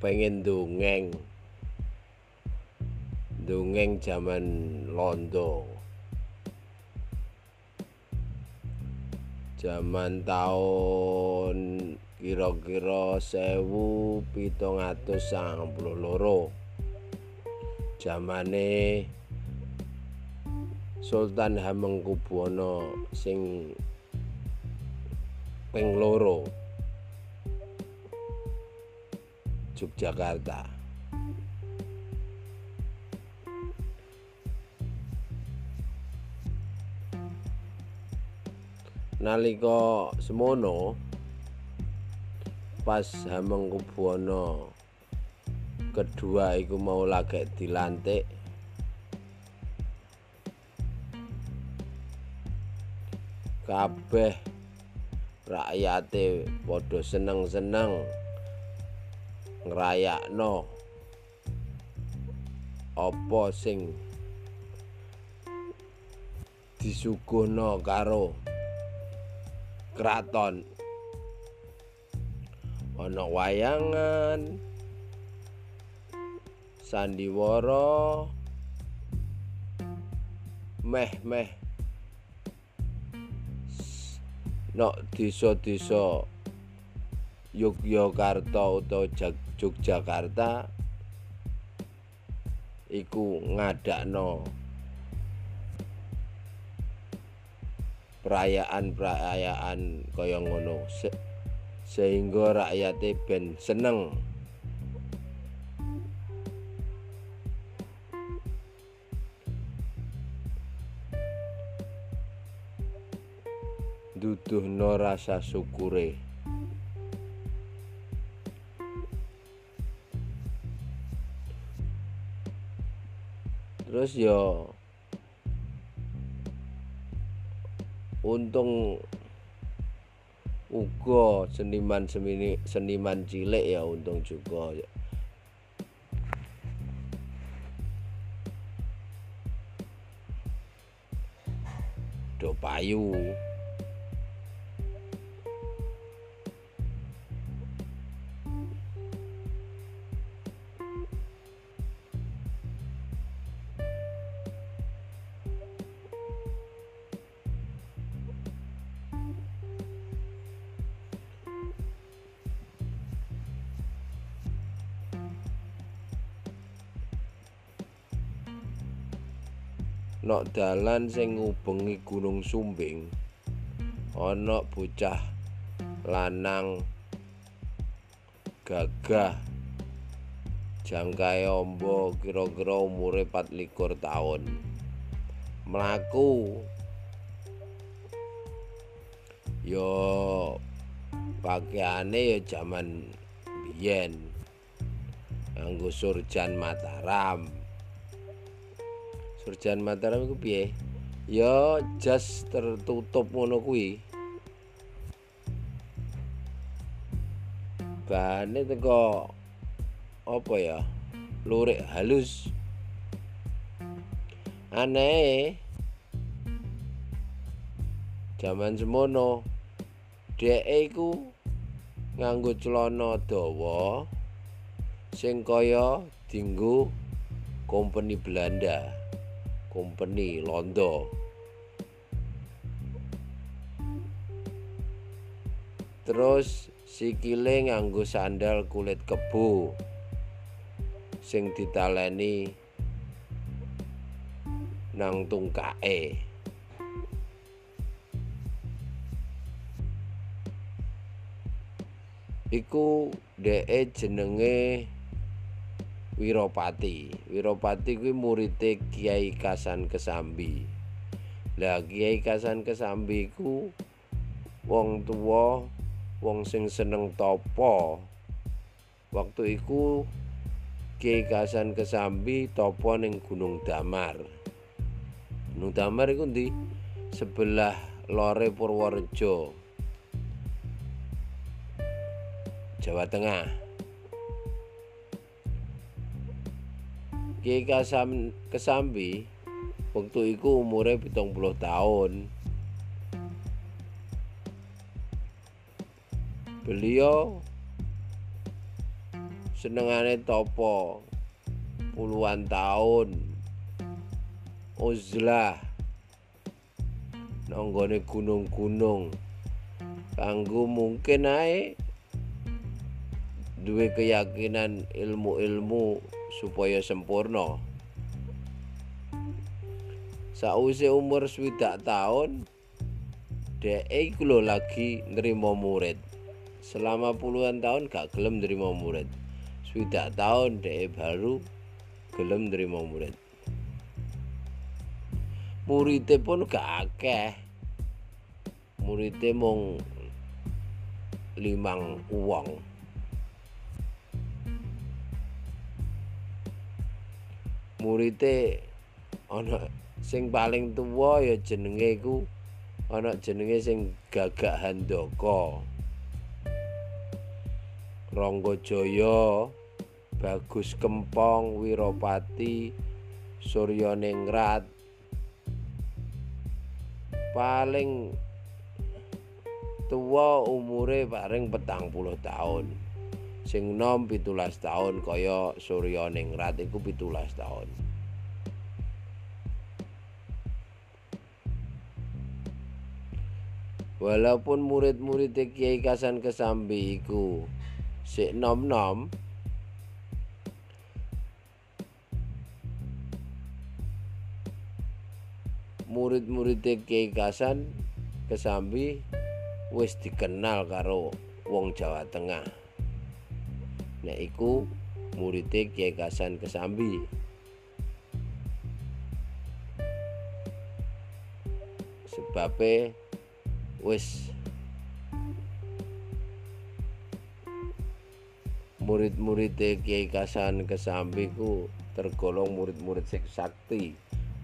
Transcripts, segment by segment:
pengen dongeng. Dongeng zaman londo. Zaman tahun kira-kira sewu pitung atus sangang puluh loro. Zamane Sultan Hamengkubuwana sing ping loro Yogyakarta. Nalika semono pas Hamengkubuwana kedua iku mau lagek dilantik kabeh rakyate padha seneng-seneng ngrayakno apa sing disuguhno karo kraton ana wayangan sandiwara meh-meh. Nok desa-desa Yogyakarta utawa Yogyakarta iku ngadakno perayaan-perayaan kaya ngono. Se sehingga rakyate ben seneng. Duduhno rasa syukure terus ya untung uga seniman semini seniman cilik ya untung juga do payu dalan sing ngubengi Gunung Sumbing ana bocah lanang gagah jangkae amba kira-kira umure 24 tahun mlaku. Yo pakaiane ya jaman biyen nganggo surjan Mataram Surjan Mataram iku piye? Ya jas tertutup ngono kuwi. Bahane teko apa ya? Lurik halus. Aneh. Zaman semono dhek iku nganggo celana dawa sing kaya dinggo kompeni Belanda. Company Londo. Terus sikile nganggo sandal kulit kebo sing ditaleni nang tungkae iku dhek jenenge Wiropati. Wiropati kuwi murite Kiai Kasan Kesambi. Lah Kiai Kasan Kesambi ku wong tua, wong sing seneng topo. Waktu iku Kiai Kasan Kesambi topo ning Gunung Damar. Gunung Damar iku ndi? Sebelah lore Purworejo. Jawa Tengah. Kiai Kasam Kesambi waktu itu umurnya pitung puluh tahun. Beliau senengane topo puluhan tahun. Uzlah nanggone gunung-gunung. Kanggo mungkin ae duwe keyakinan ilmu-ilmu supaya sempurna. Sausé umur swidak tahun dhek iku lagi nrimo murid. Selama puluhan tahun gak gelem nrimo murid. Swidak tahun dhek baru gelem nrimo murid. Muridé pun gak akeh. Muridé mung limang uang muridé ana sing paling tuwa ya jenenge iku ana jenenge sing Gagak Handaka Rangga Jaya Bagus Kempong Wiropati Suryaningrat paling tuwa umure paring petang puluh tahun sing nom pitulas tahun kaya Suryaningrat iku pitulas tahun walaupun murid-murid Kiai Kasan Kesambi iku sik nom-nom murid-murid Kiai Kasan Kesambi wis dikenal karo wong Jawa Tengah nek iku murid Kiai Kasan Kesambi. Sebabnya wis murid-murid Kiai Kasan Kesambi ku tergolong murid-murid sing sakti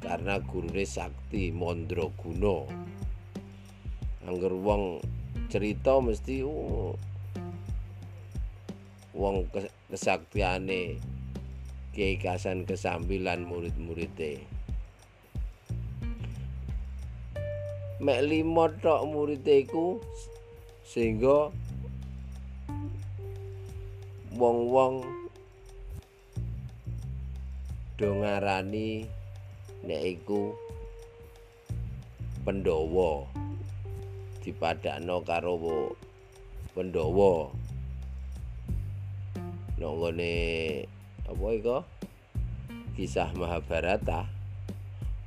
karena gurune sakti Mondro Guno. Angger wong cerita mesti uh, wong kesaktiane Kiai Kasan Kesambi lan murid-muride. Mek lima tok murite iku sehingga wong-wong do ngarani nek iku Pandhawa dipadakno karo Pandhawa nek ngene apa iku kisah Mahabharata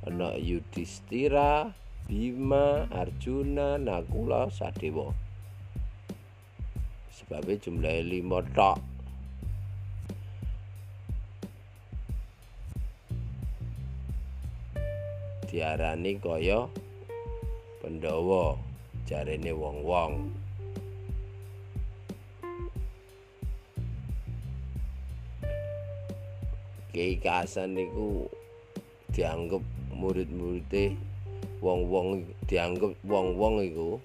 ana Yudhistira Bima, Arjuna, Nakula, Sadewa. Sebabnya jumlahnya lima tok. Diarani kaya Pandhawa jarene wong-wong. Kiai Kasan niku dianggap murid-muridé wong-wong dianggap wong-wong iku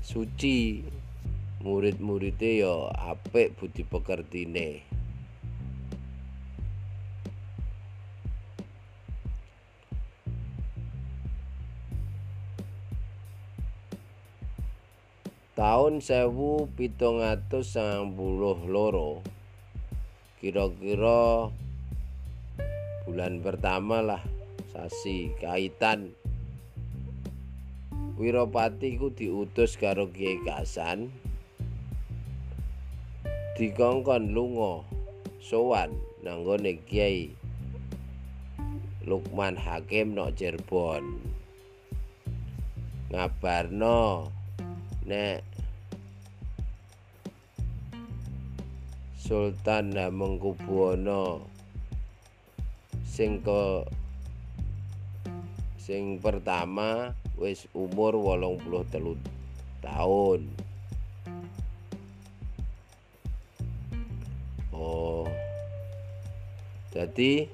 suci. Murid-muride ya apik budi pekertine. Tahun sewu pitung atus puluh loro kira-kira bulan pertama lah sasi kaitan. Wiropati ku diutus karo Kiai Kasan. Dikongkon lunga sowan nanggone Kiai Lukman Hakim nok Cirebon. Ngabarno nek Sultan Hamengkubuwana sing ke sing pertama wis umur wolong puluh telu tahun. Oh. Jadi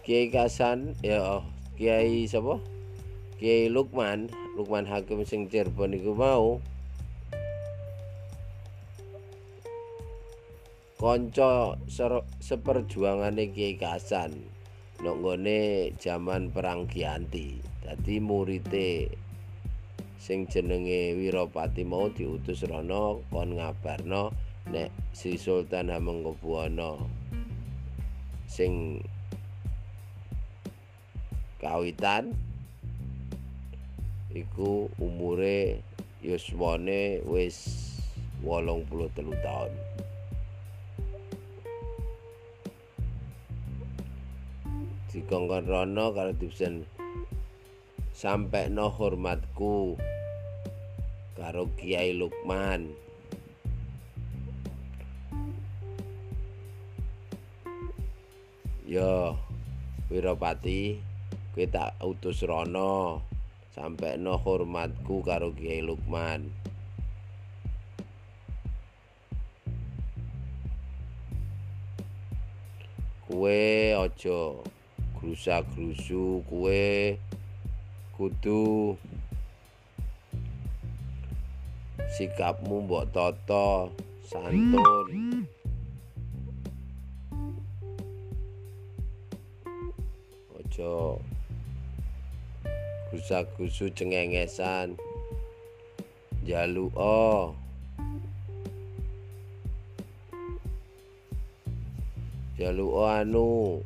Kiai Kasan ya Kiai siapa? Kiai Lukman Lukman Hakim sing Cirebon iku mau kanca seperjuangane Kiai Kasan nonggone zaman perang Gianti. Dadi murite sing jenenge Wiropati mau diutus rono kon ngabarno nek Sri Sultan Hamengkubuwana sing kawitan iku umure yuswane wis 83 tahun dikongkon rono karo dipsen sampai no hormatku karo Kiai Lukman. Yo Wiropati kowe tak utus rono. Sampai no hormatku karo Kiai Lukman. Kue ojo grusa-grusu kue kudu. Sikapmu mbok toto santun. Ojo gusa-gusu cengengesan. Jaluka jaluka anu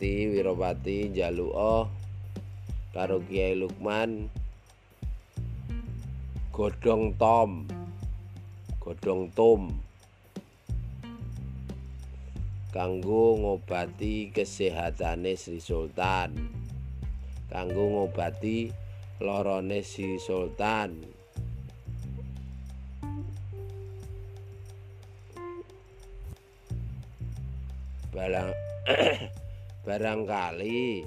Ti Wiropati jaluka karo Kiai Lukman. Godhong tom. Godhong tom. Kanggo ngobati kesehatane Sri Sultan. Kanggo ngobati lorone Sri Sultan. Barang barangkali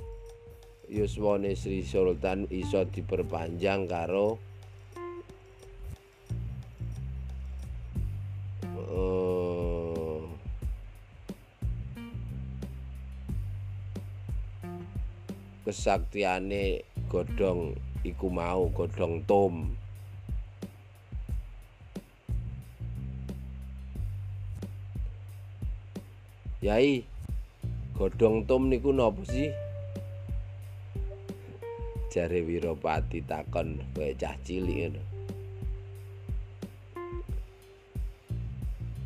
yuswane Sri Sultan iso diperpanjang karo kesaktiane godhong iku mau tom. Yai godhong tom niku napa sih? Jare Wiropati takon kowe cah cilik ngono.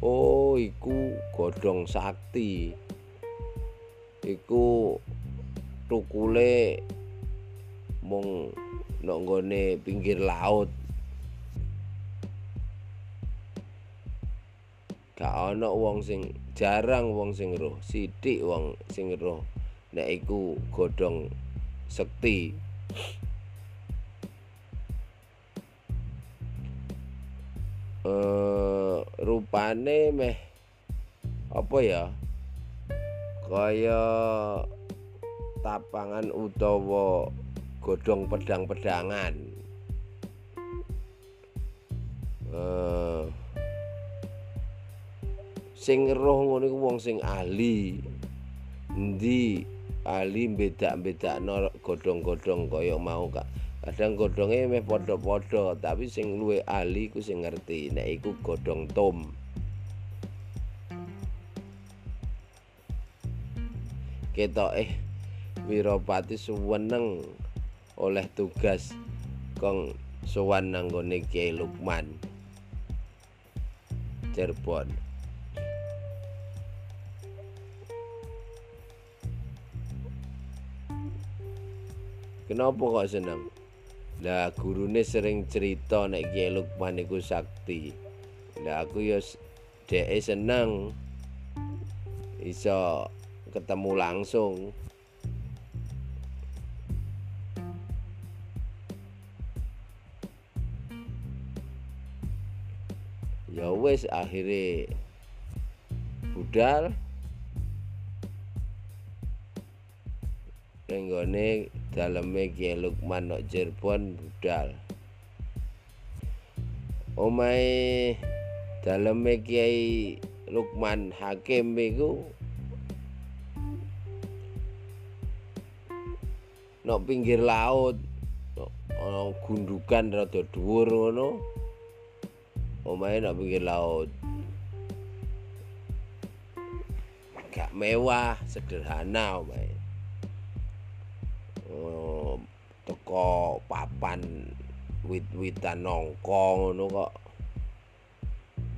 Oh iku godhong sakti. Iku tukule mung nok nggone pinggir laut. Gak ana wong sing jarang wong sing roh sithik wong sing roh. Nek iku godhong sekti. Eh rupane meh apa ya? Kaya tapangan utawa godhong pedang-pedangan. Uh, sing roh ngono iku wong sing ahli. Endi ahli bedak-bedakno godhong-godhong kaya mau kak. Kadang godhonge meh padha-padha, tapi sing luwe ahli ku sing ngerti nek iku godhong tom. Ketok eh Wiropati suweneng oleh tugas kong sowan nanggone Kiai Lukman Cirebon Kenapa kok seneng? Lah gurune sering cerita nek Kiai Lukman iku sakti. Lah aku ya dhek seneng iso ketemu langsung. ya wis akhirnya budal nenggone daleme Kiai Lukman nok Cirebon budal. Omahe daleme Kiai Lukman Hakim iku nok pinggir laut ana gundukan rada dhuwur ngono. Omahe nak pinggir laut. Gak mewah sederhana omahe teko papan wit-witan nongko ngono kok.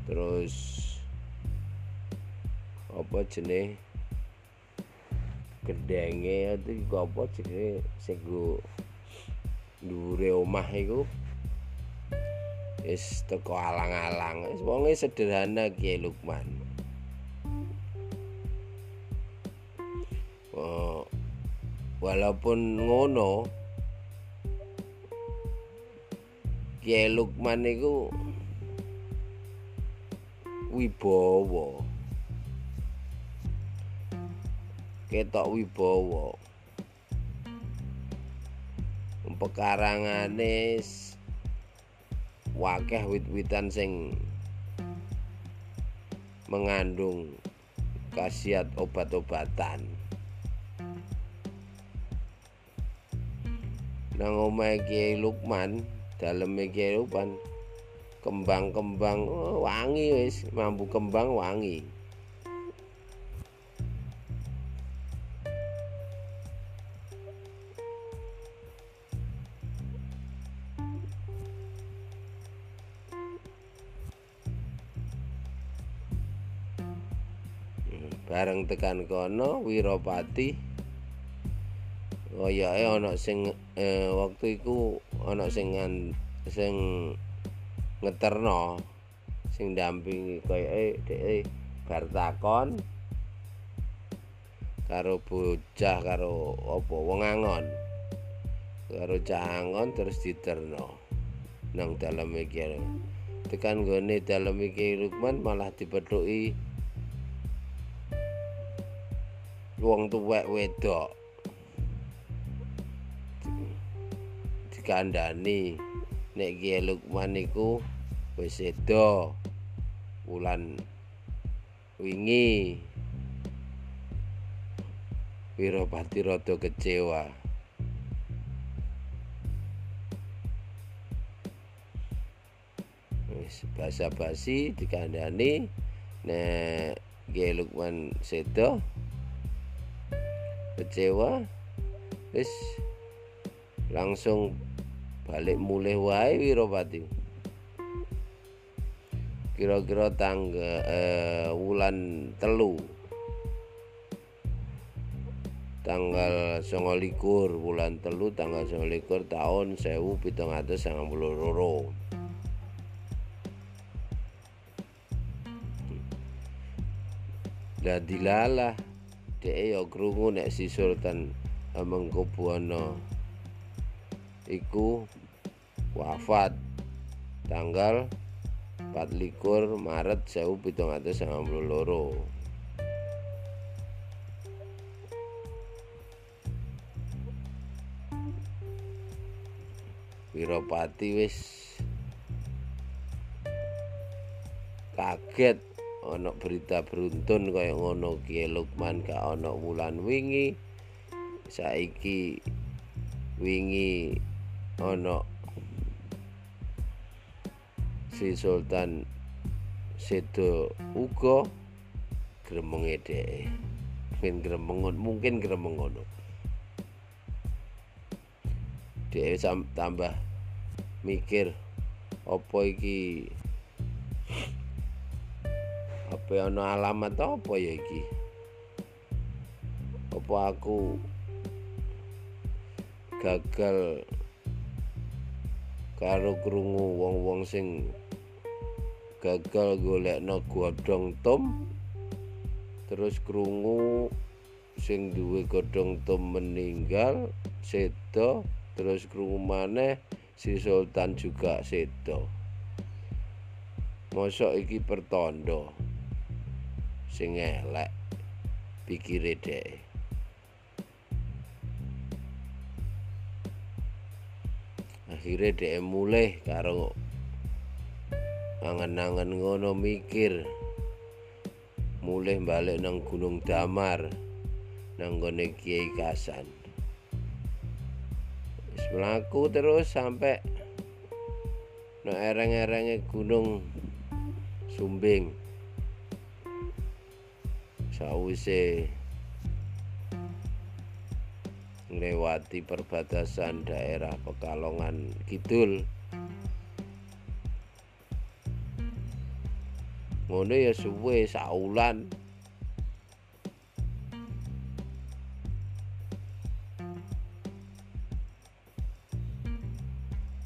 Terus apa jenis gedenge itu apa jenis sing dhuwure omah iku? Wis teko alang-alang. Wis wonge sederhana Kiai Lukman. Walaupun ngono Kiai Lukman iku wibawa. Ketok wibawa. Pekarangane wakeh wit-witan sing mengandung khasiat obat-obatan. Nang omahe Kiai Lukman daleme Lukman kembang-kembang. Oh, wangi wis mampu kembang wangi. Bareng tekan kono Wiropati koyoke ana sing eh, waktu iku ana sing sing ngeterno sing dampingi koyoke dhek bar takon karo bocah karo apa wong angon. Karo cangon terus diterno nang dalem iki tekan gone dalem iki Lukman malah dipethuki wong tuwek wedok dikandani nek Kiai Lukman iku wis sedo wulan wingi. Wiropati rada kecewa. Wis basa-basi dikandani nek Kiai Lukman sedo kecewa wis langsung balik mulai wae Wiropati kira-kira tangga eh, wulan telu. Tanggal likur bulan telu tanggal likur tahun sewu pitung atus sangat loro. Dan dilalah dhek ya krungu nek si Sultan Hamengkubuwana iku wafat. Tanggal 24 Maret 1792 Wiropati wis kaget ana berita beruntun kaya ngono Kiai Lukman gak ana wulan wingi. Saiki wingi ana si Sultan sedo uga gremenge dhek mungkin gremengon mungkin gremengono dhek tambah mikir apa iki? Apa ana alamat apa ya iki? Apa aku gagal karo krungu wong-wong sing gagal golekno godhong tom terus krungu sing duwe godhong tom meninggal sedo terus krungu maneh si sultan juga sedo mosok iki pertondo sing elek pikire dhek. Akhirnya dhek mulai karo angen-angen ngono mikir. Mulai balik nang Gunung Damar nang gone Kiai Kasan. Wis mlaku terus sampai nang ereng-erenge Gunung Sumbing. Sawise nglewati perbatasan daerah Pekalongan Kidul ngono ya suwe saulan.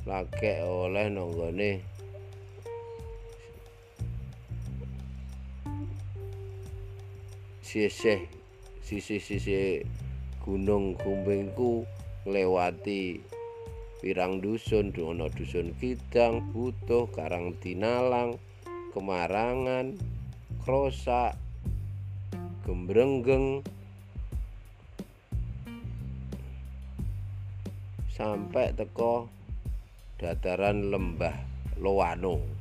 Lagek oleh nanggone. Sisih sisi-sisi gunung kumbingku nglewati pirang dusun ana dusun kidang butuh karang tinalang kemarangan krosak gembrenggeng sampai teko dataran lembah Loano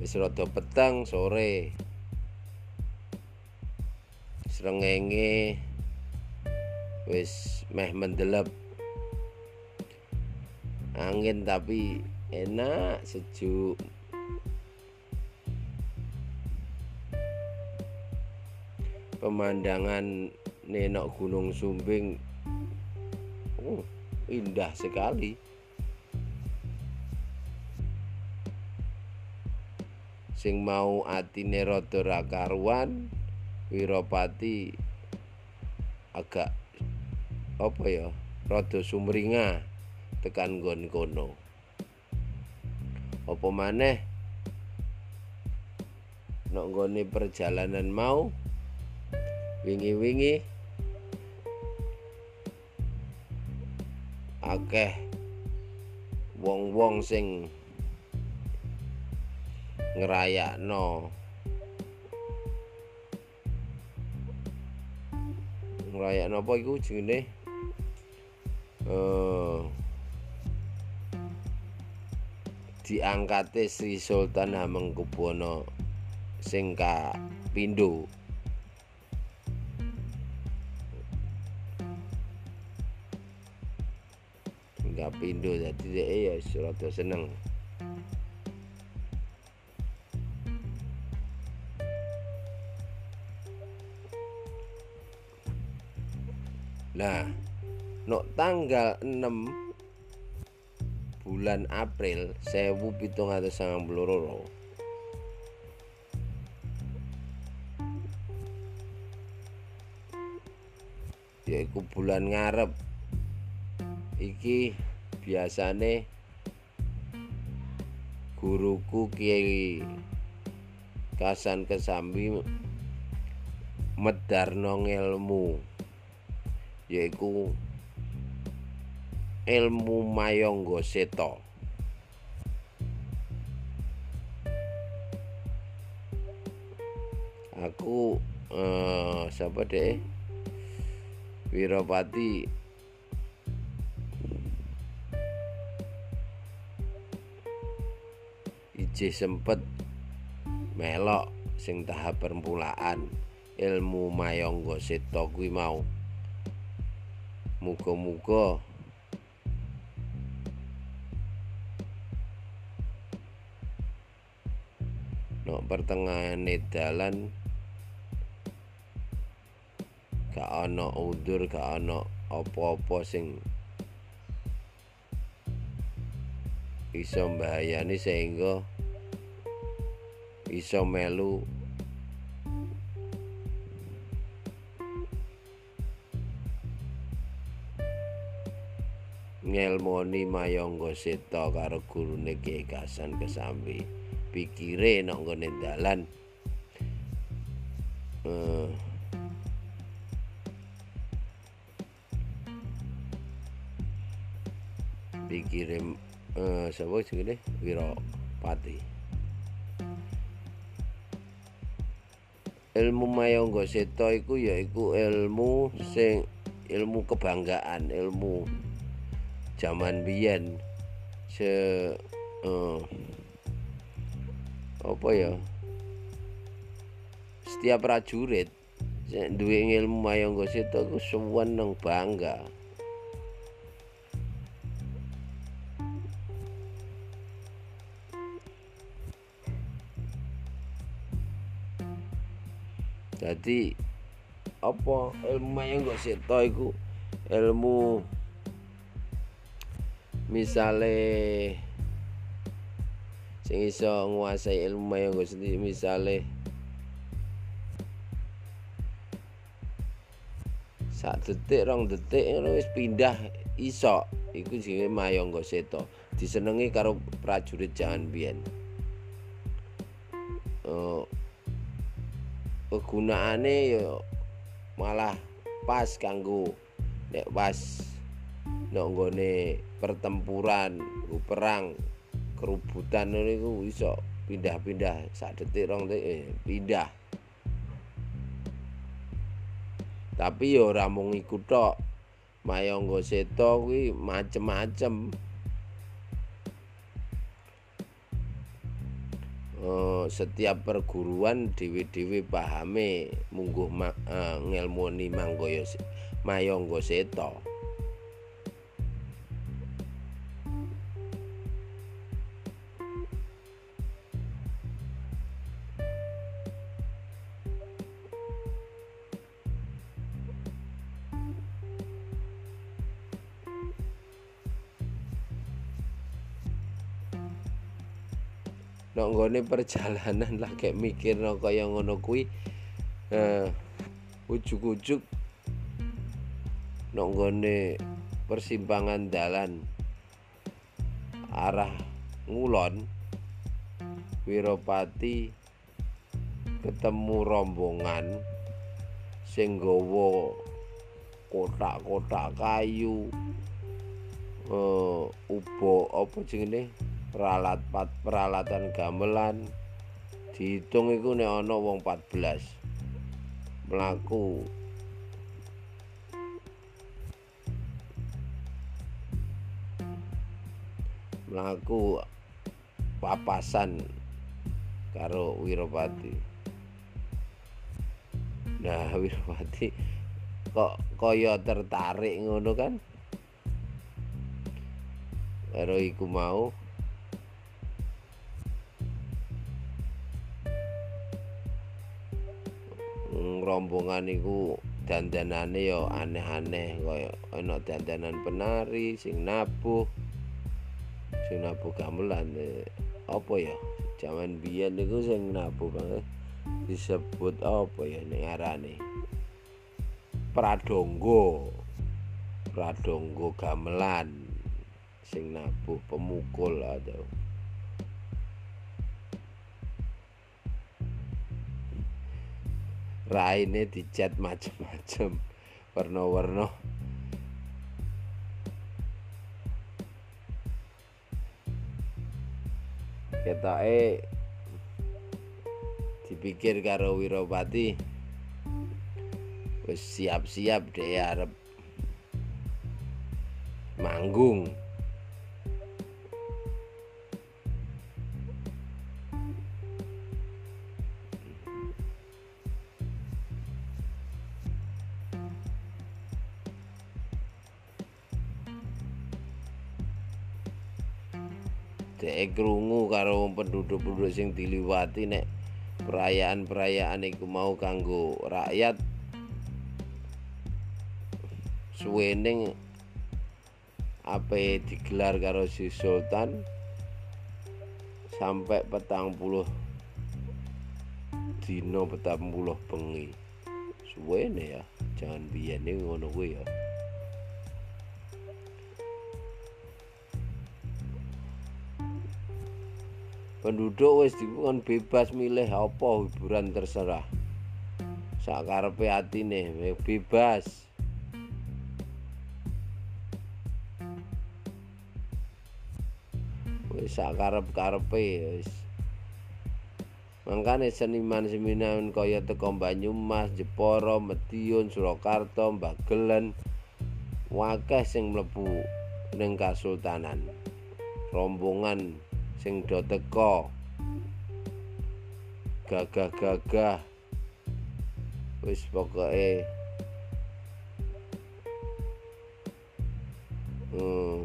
wis rada petang sore. Srengenge wis meh mendelep. Angin tapi enak sejuk. Pemandangan nenok gunung sumbing oh, indah sekali. Sing mau atine rada ra Wiropati agak apa ya rada sumringah tekan nggon kono apa maneh? Nek nggone perjalanan mau wingi-wingi. Akeh wong-wong sing ngrayakno. Ngrayakno apa iku jenenge? Eh diangkate Sri Sultan Hamengkubuwana sing kapindho. Kapindo dadi dhek ya rada seneng. Nah, nok tanggal 6 bulan April 1792 yaiku bulan ngarep. Iki biasane guruku Kiai Kasan Kesambi medarno ilmu yaiku ilmu mayangga seta aku eh, siapa deh? Wiropati ijih sempet melok sing tahap permulaan ilmu mayangga seta kuwi mau. Muga-muga pertengahan dalan gak ana udur gak ana apa-apa sing iso mbahayani sehingga iso melu ngelmoni mayangga seta karo gurune Kiai Kasan Kesambi pikire nek nggone dalan. Uh, pikire uh, sapa jenenge? Wirapati. Ilmu mayangga seta iku yaiku ilmu sing ilmu kebanggaan ilmu zaman biyen se uh, apa ya? Setiap prajurit duwe ilmu mayangga seta iku seneng bangga. Jadi apa ilmu yang gak seta iku? Ilmu misale sing iso nguasai ilmu mayangga sendiri misale sak detik rong detik ngono wis pindah iso. Iku jenenge mayangga seta disenengi karo prajurit jangan biyen. Uh, kegunaane ya malah pas kanggo nek pas nek nggone pertempuran perang kerubutan niku iso pindah-pindah. Sak detik rong detik eh, pindah. Tapi ya ora mung iku tok. Mayangga kuwi macem-macem. Uh, setiap perguruan dewi-dewi pahame mungguh ma, uh, ngelmoni manggoyo mayangga seta nek nggone perjalanan lah kayak mikir no kaya ngono kuwi. Eh ujuk-ujuk nek nggone persimpangan dalan arah ngulon Wiropati ketemu rombongan sing gawa kotak-kotak kayu eh ubo apa jenenge peralat peralatan gamelan. Dihitung iku nek ana wong 14 mlaku. Mlaku papasan karo Wiropati nah Wiropati kok kaya tertarik ngono kan? Karo iku mau rombongan iku dandanane ya aneh-aneh kaya ana dandanan penari sing nabuh. Sing nabuh gamelan eh, apa ya? Jaman biyen niku sing nabuh banget. Disebut apa ya ning arane pradongo pradongo gamelan sing nabuh pemukul atau raine dicat macem-macem. Warna-warna. Ketoke dipikir karo Wiropati siap-siap dhek arep manggung krungu karo penduduk-penduduk sing diliwati nek perayaan-perayaan iku mau kanggo rakyat. Suwening apa digelar karo si sultan sampai petang puluh dino petang puluh bengi. Suwene ya jangan biyen ngono kuwi ya penduduk wis dikon bebas milih apa hiburan terserah. Sak karepe atine bebas. Wis sak karep-karepe wis. Mangkane seniman-seniman kaya teko Banyumas, Jepara, Medion, Surakarta, Bagelen wakeh sing mlebu ning Kasultanan. Rombongan sing do teko gagah-gagah. Wis pokoke hmm.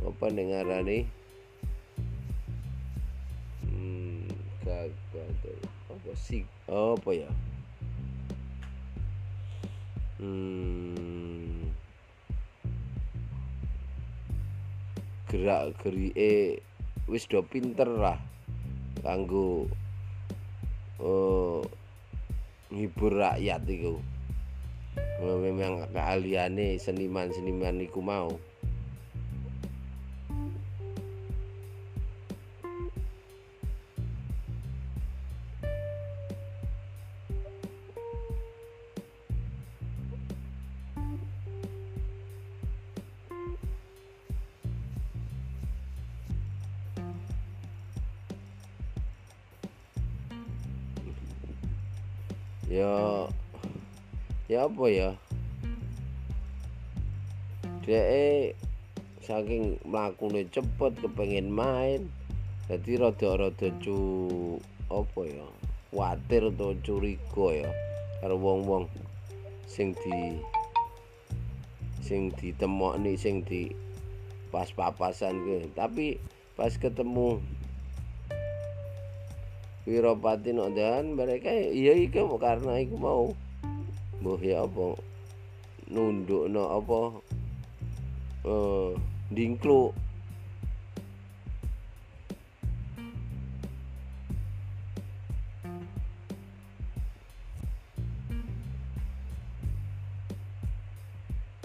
apa ning ngarani? Hmm, gagah apa sih apa ya? Hmm gerak gerike wis do pinter lah. Kanggo uh, ngibur rakyat iku. Memang keahliane seniman-seniman iku mau mlakune cepet kepengen main. Jadi rada-rada cu apa ya kuatir atau curiga ya karo wong-wong sing di sing ditemokne sing di pas papasan ke tapi pas ketemu Wiropati dan mereka iya iki karena iku mau. Mbuh ya apa nunduk no apa eh dingkluk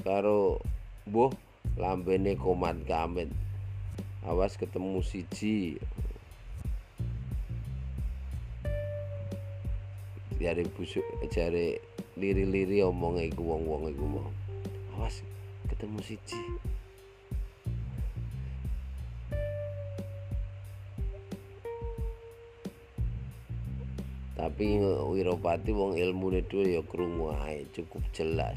karo mbuh lambene komat kamit awas ketemu siji. Jare busuk jare liri-liri omong iku wong-wong iku mau. Awas ketemu siji tapi Wiropati wong ilmune dhewe ya krungu ae cukup jelas.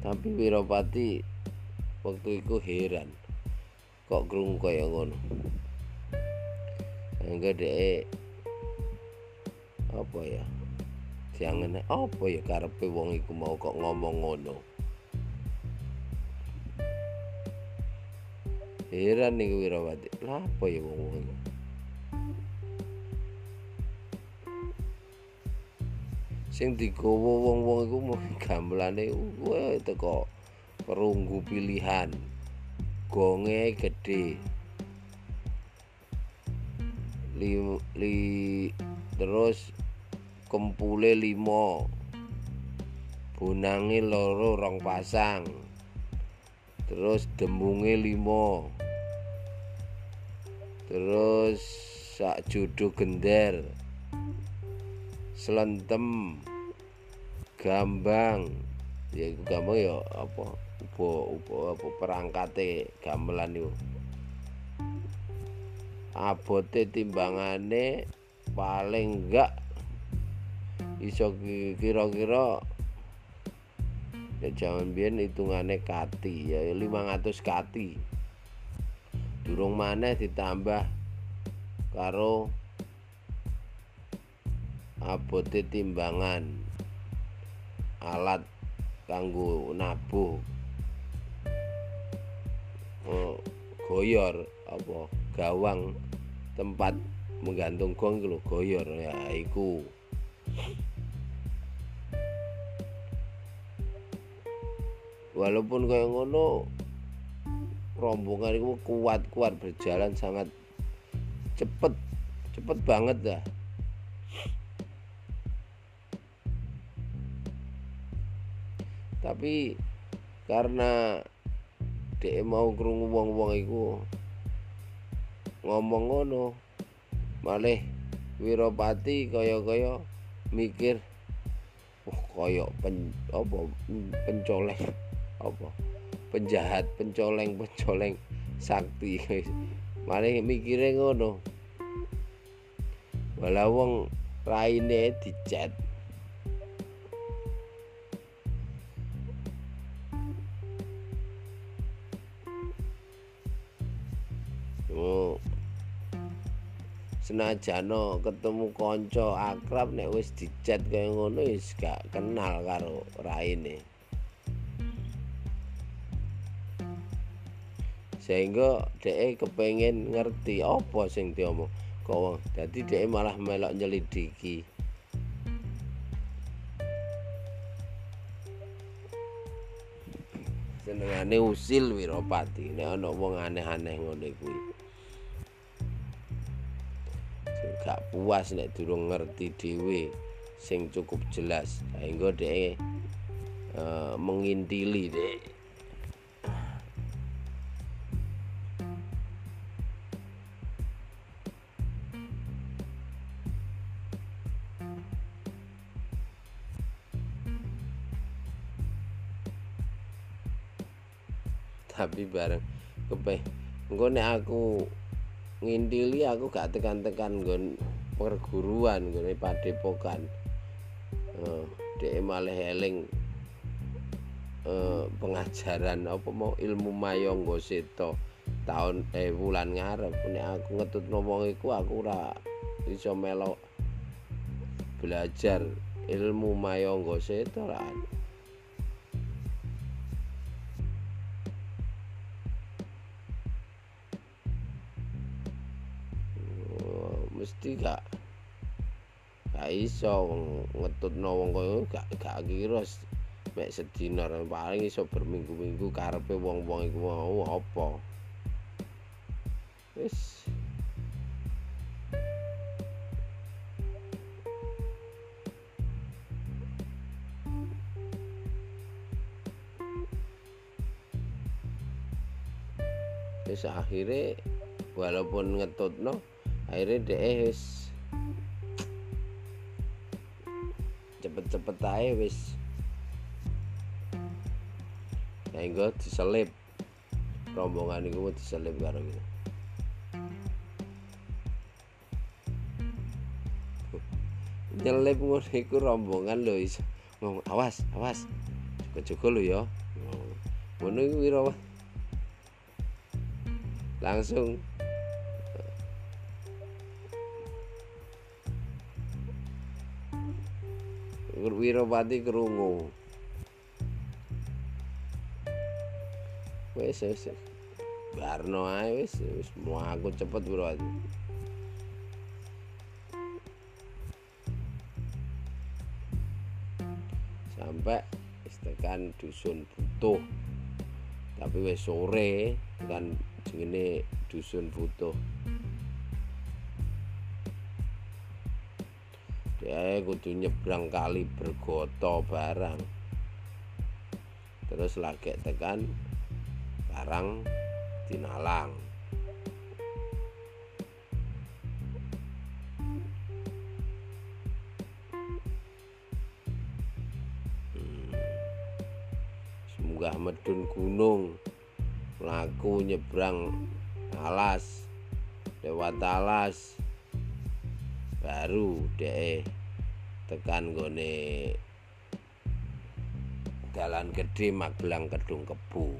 Tapi Wiropati waktu itu heran kok krungu kaya ngono. Sehingga dek apa ya? Jangan apa ya karepe wong iku mau kok ngomong ngono? Heran nih Wirawati. Lah apa ya wong wong sing digawa wong-wong iku mau gamelane wae teko perunggu pilihan. Gonge gede. Li, li terus kempule limo bunangi loro rong pasang. Terus demunge limo terus sak judo gender. Selentem. Gambang. Ya iku gambang ya apa? Upo upo apa perangkate gamelan itu abote timbangane paling enggak iso kira-kira ya jangan biyen hitungane kati ya 500 kati. Durung maneh ditambah karo abote timbangan alat kanggo nabuh oh, goyor apa gawang tempat menggantung gong goyor ya iku walaupun kayak ngono rombongan itu kuat-kuat berjalan sangat cepet cepet banget dah. Tapi karena dia mau krungu wong-wong iku ngomong ngono malih Wiropati kaya-kaya mikir oh kaya pen, apa pencoleng apa penjahat pencoleng pencoleng sakti malih mikire ngono walau wong raine dicet Oh. Senajano ketemu kanca akrab nek wis dicet kaya ngono wis gak kenal karo raine. Sehingga dhek kepengen ngerti apa sing diomong. Kok wong dadi dhek malah melok nyelidiki. Senengane usil Wiropati. Nek ana wong aneh-aneh ngene kuwi gak puas nek durung ngerti dhewe sing cukup jelas. Sehingga dhek uh, mengintili dek tapi bareng kepe engko aku ngintili aku gak tekan-tekan nggon perguruan nggone padepokan. Uh, dhek malah eling uh, pengajaran apa mau ilmu mayangga seta tahun eh bulan ngarep. Nek aku ngetut ngomong iku aku ora iso melok belajar ilmu mayangga seta gak gak iso ngetutno wong koyo gak gak kira mek sedina paling iso berminggu-minggu karepe wong-wong iku mau apa. Wis. Wis akhirnya walaupun ngetutno akhirnya deh wis. Cepet-cepet aja wis. Sehingga diselip. Rombongan itu diselip karo gitu nyelip ngono iku rombongan lho iso. Ngomong awas awas. Jaga-jaga lho ya ngono iku langsung Wiropati krungu. Wis wis. Barno ae wis wis aku cepet Wiropati. Sampai tekan dusun butuh. Tapi wis sore kan jenenge dusun butuh. Ya kudu nyebrang kali bergoto barang. Terus lagi tekan barang dinalang. Hmm. semoga medun gunung laku nyebrang alas lewat alas baru deh tekan gone dalan gede Magelang Kedung Kebu.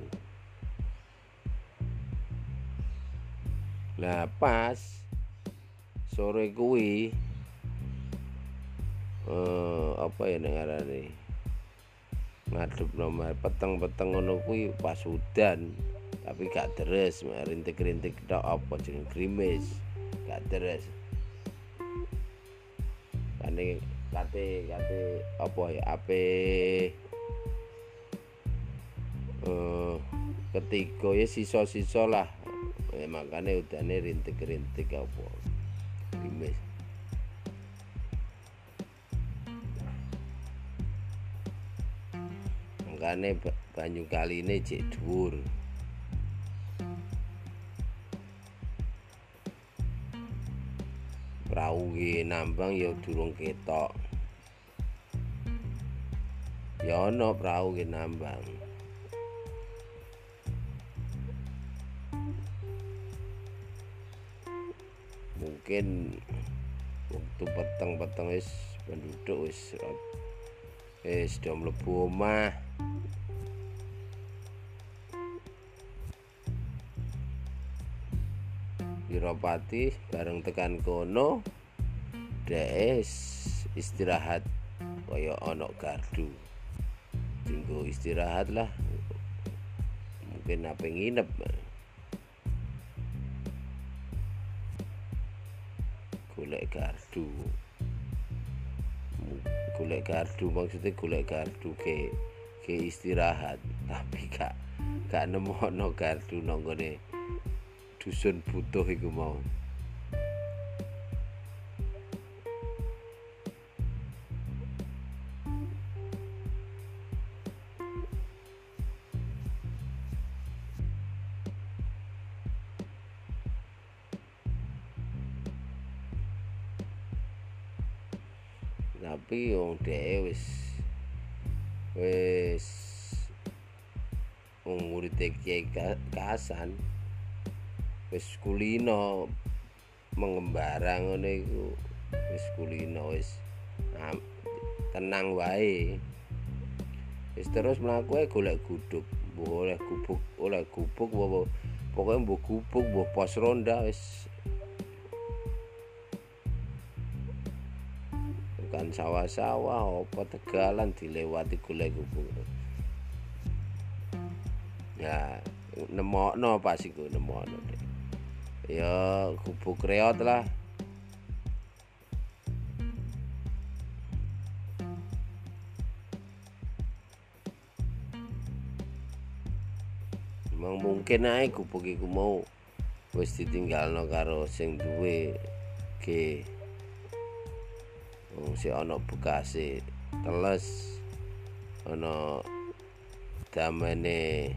Nah pas sore kuwi eh, apa ya nengarane ngadep nomor peteng-peteng ngono kuwi pas udan tapi gak deres rintik-rintik tok apa jeneng grimis. Gak deres kane kate kate apa ya ape uh, ketiga ya sisa-sisa lah. Ya, makanya udane rintik-rintik apa. Grimis makanya banyu kali ini cek dhuwur prau nambang ya durung ketok. Ya ana prau nambang mungkin waktu peteng-peteng wis penduduk wis wis do mlebu omah Wiropati bareng tekan kono. Des istirahat. Koyo onok gardu. Jenggo istirahat lah. Mungkin apa nginep. Golek gardu. Golek gardu maksudnya golek gardu ke ke istirahat. Tapi kak kak nemu onok gardu nonggone dusun butuh iku mau. Tapi wong dhewe wis wis wong murid Kiai Kasan wis kulino mengembara ngono iku. Wis kulino wis tenang wae. Wis terus mlaku golek guduk oleh gubuk oleh gubuk pokoknya mbok gubuk mbok pos ronda wis. Kan sawah-sawah apa tegalan dilewati golek gubuk. Ya nemokno pas iku nemokno ya gubuk reot lah. Memang mungkin ae gubuk iku mau wis ditinggalno karo sing duwe ke wong si ana bekase teles ana damene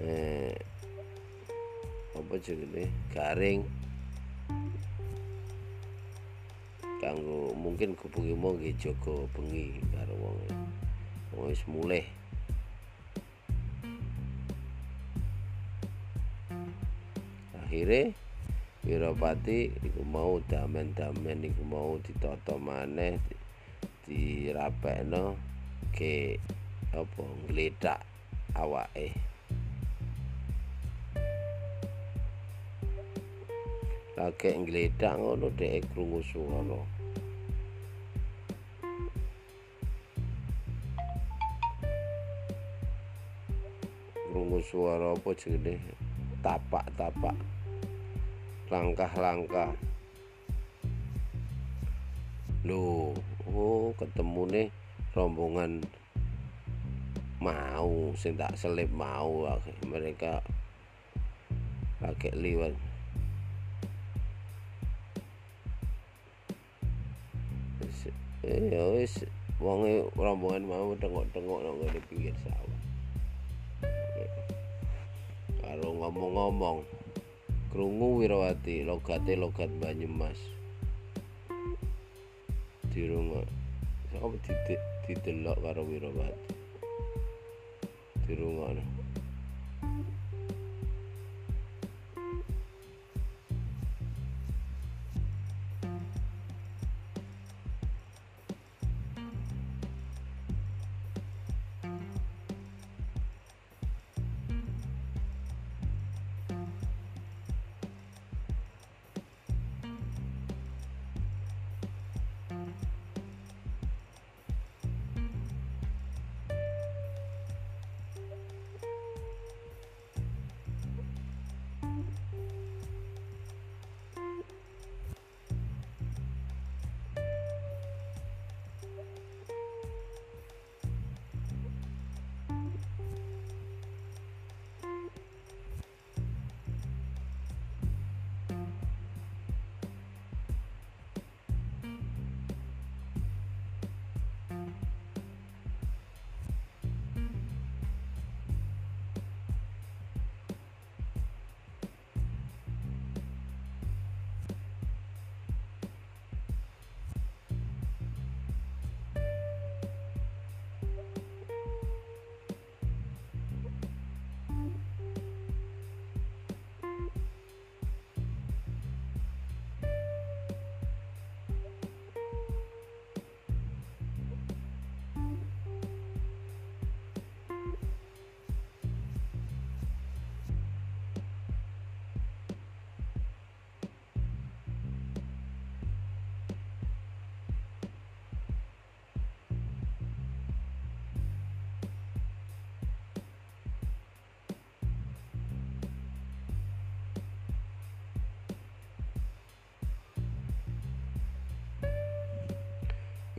eh apa jenenge? Garing. Kanggo mungkin kupungi mau nggih jaga bengi karo wong wong wis mulih. Akhirnya Wirapati iku mau damen-damen iku mau ditata maneh dirapekno ke apa ngledak awake lagi ngledak ngono dhek krungu swara krungu swara apa jenenge? Tapak-tapak. Langkah-langkah. Loh oh ketemu nih rombongan mau sing tak selip mau mereka pakai liwat ya wis wonge rombongan mau tengok-tengok nang di pinggir sawah. Kalau ngomong-ngomong krungu Wirawati logate logat Banyumas. Di rumah apa didelok karo Wirawati di rumah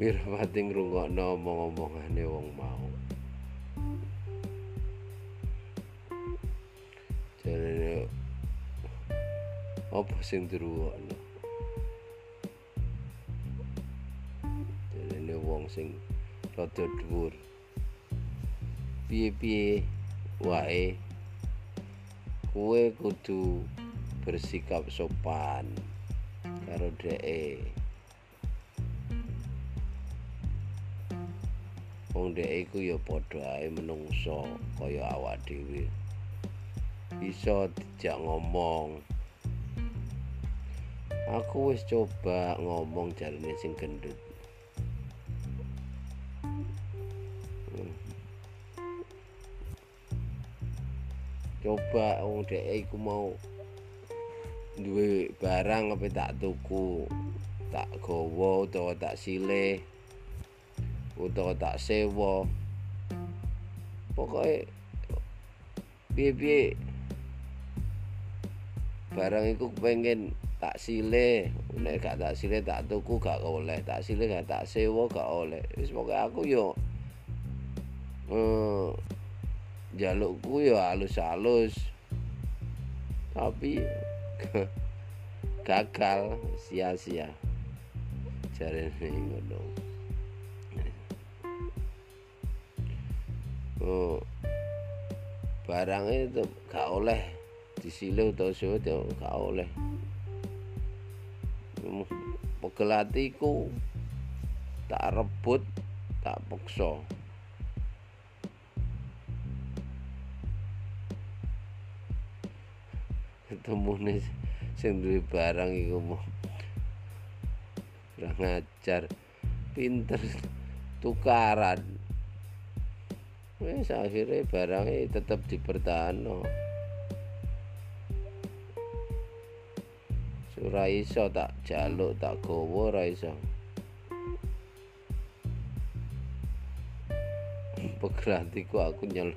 Wirapati ngrungokno omong-omongane wong mau. Jarene apa sing dirungokno? Jarene wong sing rada dhuwur. Piye-piye wae kowe kudu bersikap sopan karo dheke. Wong dhek iku ya padha ae menungso kaya awak dhewe. Iso dijak ngomong. Aku wis coba ngomong jarine sing gendut. Coba wong dhek iku mau duwe barang apa tak tuku tak gowo utawa tak silih utawa tak sewa. Pokoknya piye-piye? Barang iku pengen tak sile. Nek gak tak sile tak tuku gak oleh. Tak sile gak tak sewa gak oleh. Wis pokoke aku yo eh jalukku yo halus-halus. Tapi gagal sia-sia. Jarene ngono oh, barang itu gak oleh. Disilih atau suwet ya gak oleh. Pegel hatiku tak rebut tak peksa. Ketemu nih duwe barang iku mau kurang ngajar pinter tukaran wis akhirnya barangnya tetap dipertahankan ora iso tak jaluk tak gowo ora iso. Pegratiku aku nyel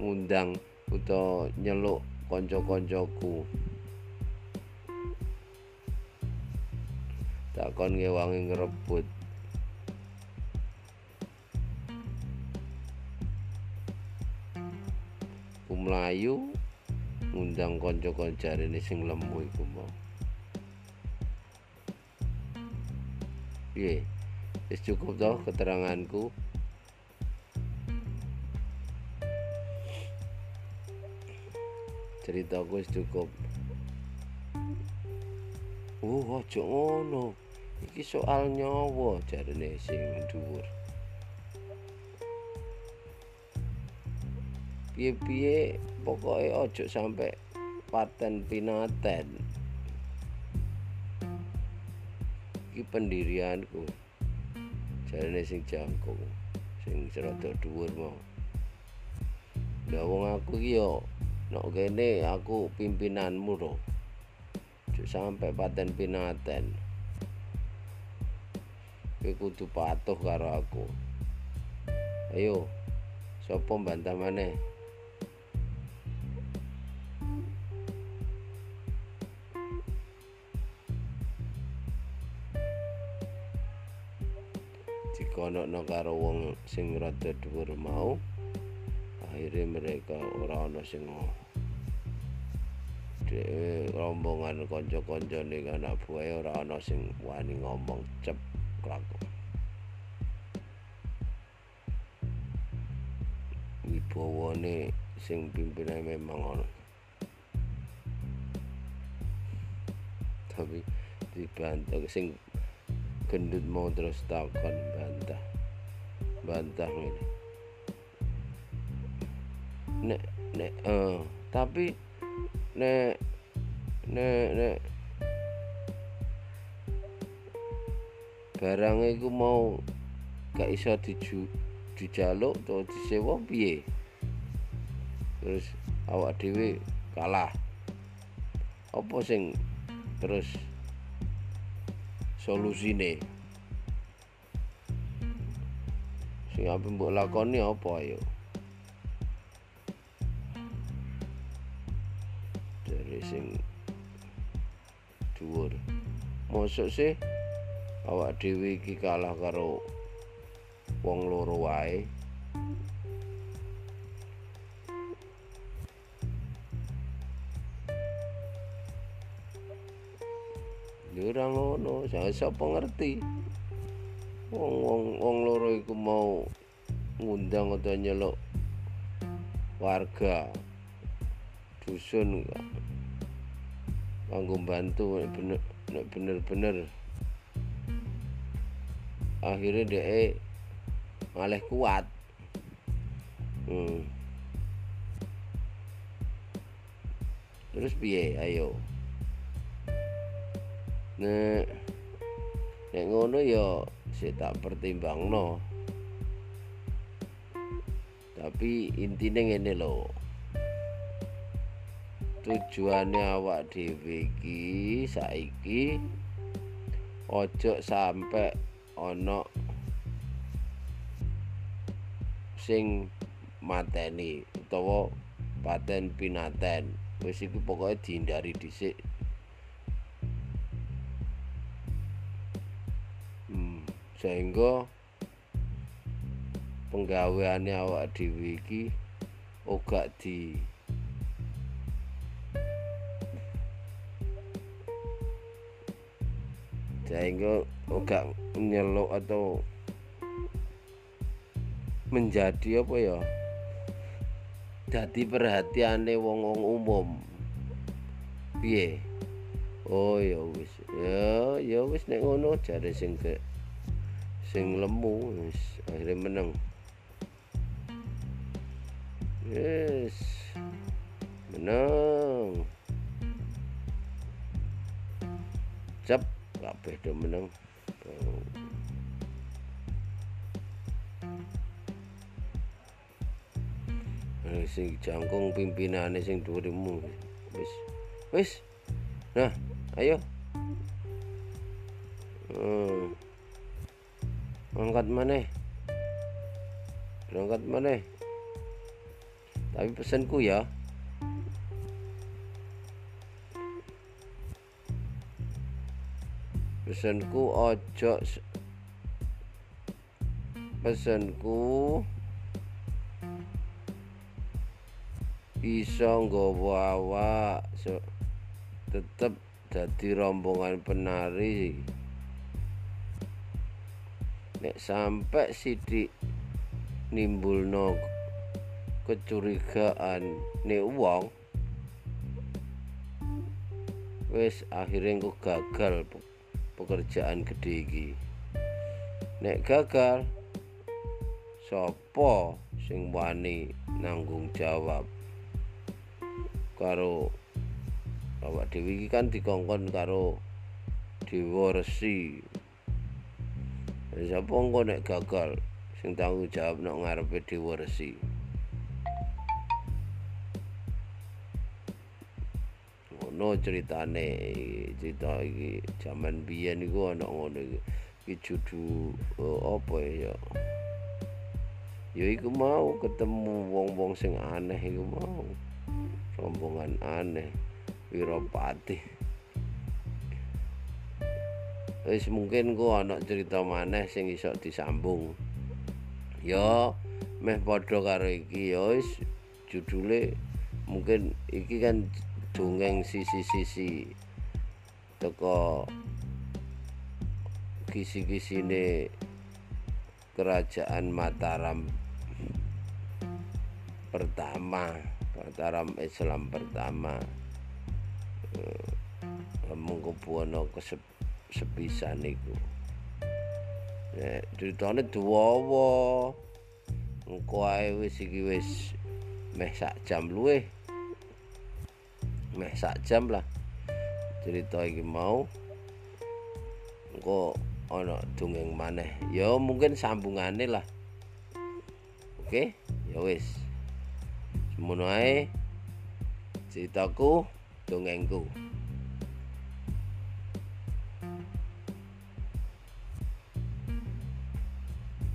ngundang utawa nyeluk kanca-kancaku. Takon ngewangi ngrebut mlayu ngundang kanca-kanca rene sing lemu iku mau. Piye? Wis cukup toh keteranganku. Ceritaku wis cukup. Oh, aja ngono. Iki soal nyawa jarene sing dhuwur. Piye-piye pokoke ojo sampai paten pinaten. Iki pendirianku. Jarene sing jangkung sing rada dhuwur mau lah wong aku iki yo nek kene aku pimpinanmu to. Ojo sampai paten pinaten. Kowe kudu patuh karo aku. Ayo sapa bantah maneh dikonokno karo wong sing rada dhuwur mau akhirnya mereka ora ana sing dhewe rombongan kanca-kancane anak buahe ora ana sing wani ngomong cep klaku wibawane sing pimpinane memang ana tapi dibantu sing gendut mau terus takon bantah bantah ini. Nek nek uh, tapi nek nek nek. Barang itu mau gak iso diju dijaluk atau disewa piye? Terus awak dhewe kalah. Apa sing terus solusine sing apa mbok lakoni apa ayo dari sing dhuwur. Mosok sih awak dhewe iki kalah karo wong loro wae. Ya ora ngono, sapa ngerti. Wong wong wong loro iku mau ngundang atau nyeluk warga dusun kanggo bantu bener bener-bener. Akhirnya dia malah kuat. Hmm. terus piye? Ayo. Nek nek ngono ya saya tak pertimbang no tapi intinya ngene lho. Tujuannya awak dhewe iki saiki ojo sampai ana sing mateni utawa paten pinaten. Wis iku pokoke dihindari dhisik sehingga penggaweane awak dhewe iki ora di sehingga enggak nyeluk atau menjadi apa ya? Jadi perhatiannya wong-wong umum. Piye? Oh ya wis. Ya ya wis nek ngono jare sing sing lemu wis akhirnya menang. Yes menang. Cep kabeh do meneng eh, sing jangkung pimpinane sing dhuwurmu. Wis wis. Nah ayo. Hmm. Angkat mana? Berangkat mana? Tapi pesanku ya. Pesanku ojo pesanku bisa nggawa awak so, tetep jadi rombongan penari nek sampai sidik nimbulno kecurigaan nek wong wis akhirnya kok gagal pekerjaan gede iki. Nek gagal sapa sing wani nanggung jawab? Karo awak dhewe iki kan dikongkon karo dewa resi sapa engko nek gagal? Sing tanggung jawab nek ngarepe dewa resi. Ceritane cerita iki. Jaman biyen iku ana ngono iki. Iki judu uh, apa ya ya? Iku mau ketemu wong-wong sing aneh iku mau. Rombongan aneh Wiropati wis mungkin ku ana cerita maneh sing iso disambung. Ya meh padha karo iki ya wis judule mungkin iki kan dongeng sisi-sisi teko kisi-kisine kerajaan Mataram pertama Mataram Islam pertama. Eh, mengkubuana kesepisan iku ya ceritane dawa engko ae wis iki wis meh sak jam luwih. Meh sak jam lah cerita iki mau. Engko ana dongeng maneh. Ya mungkin sambungane lah. Oke ya wis. Semono ae ceritaku dongengku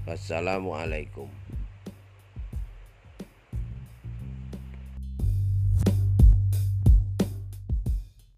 Wassalamualaikum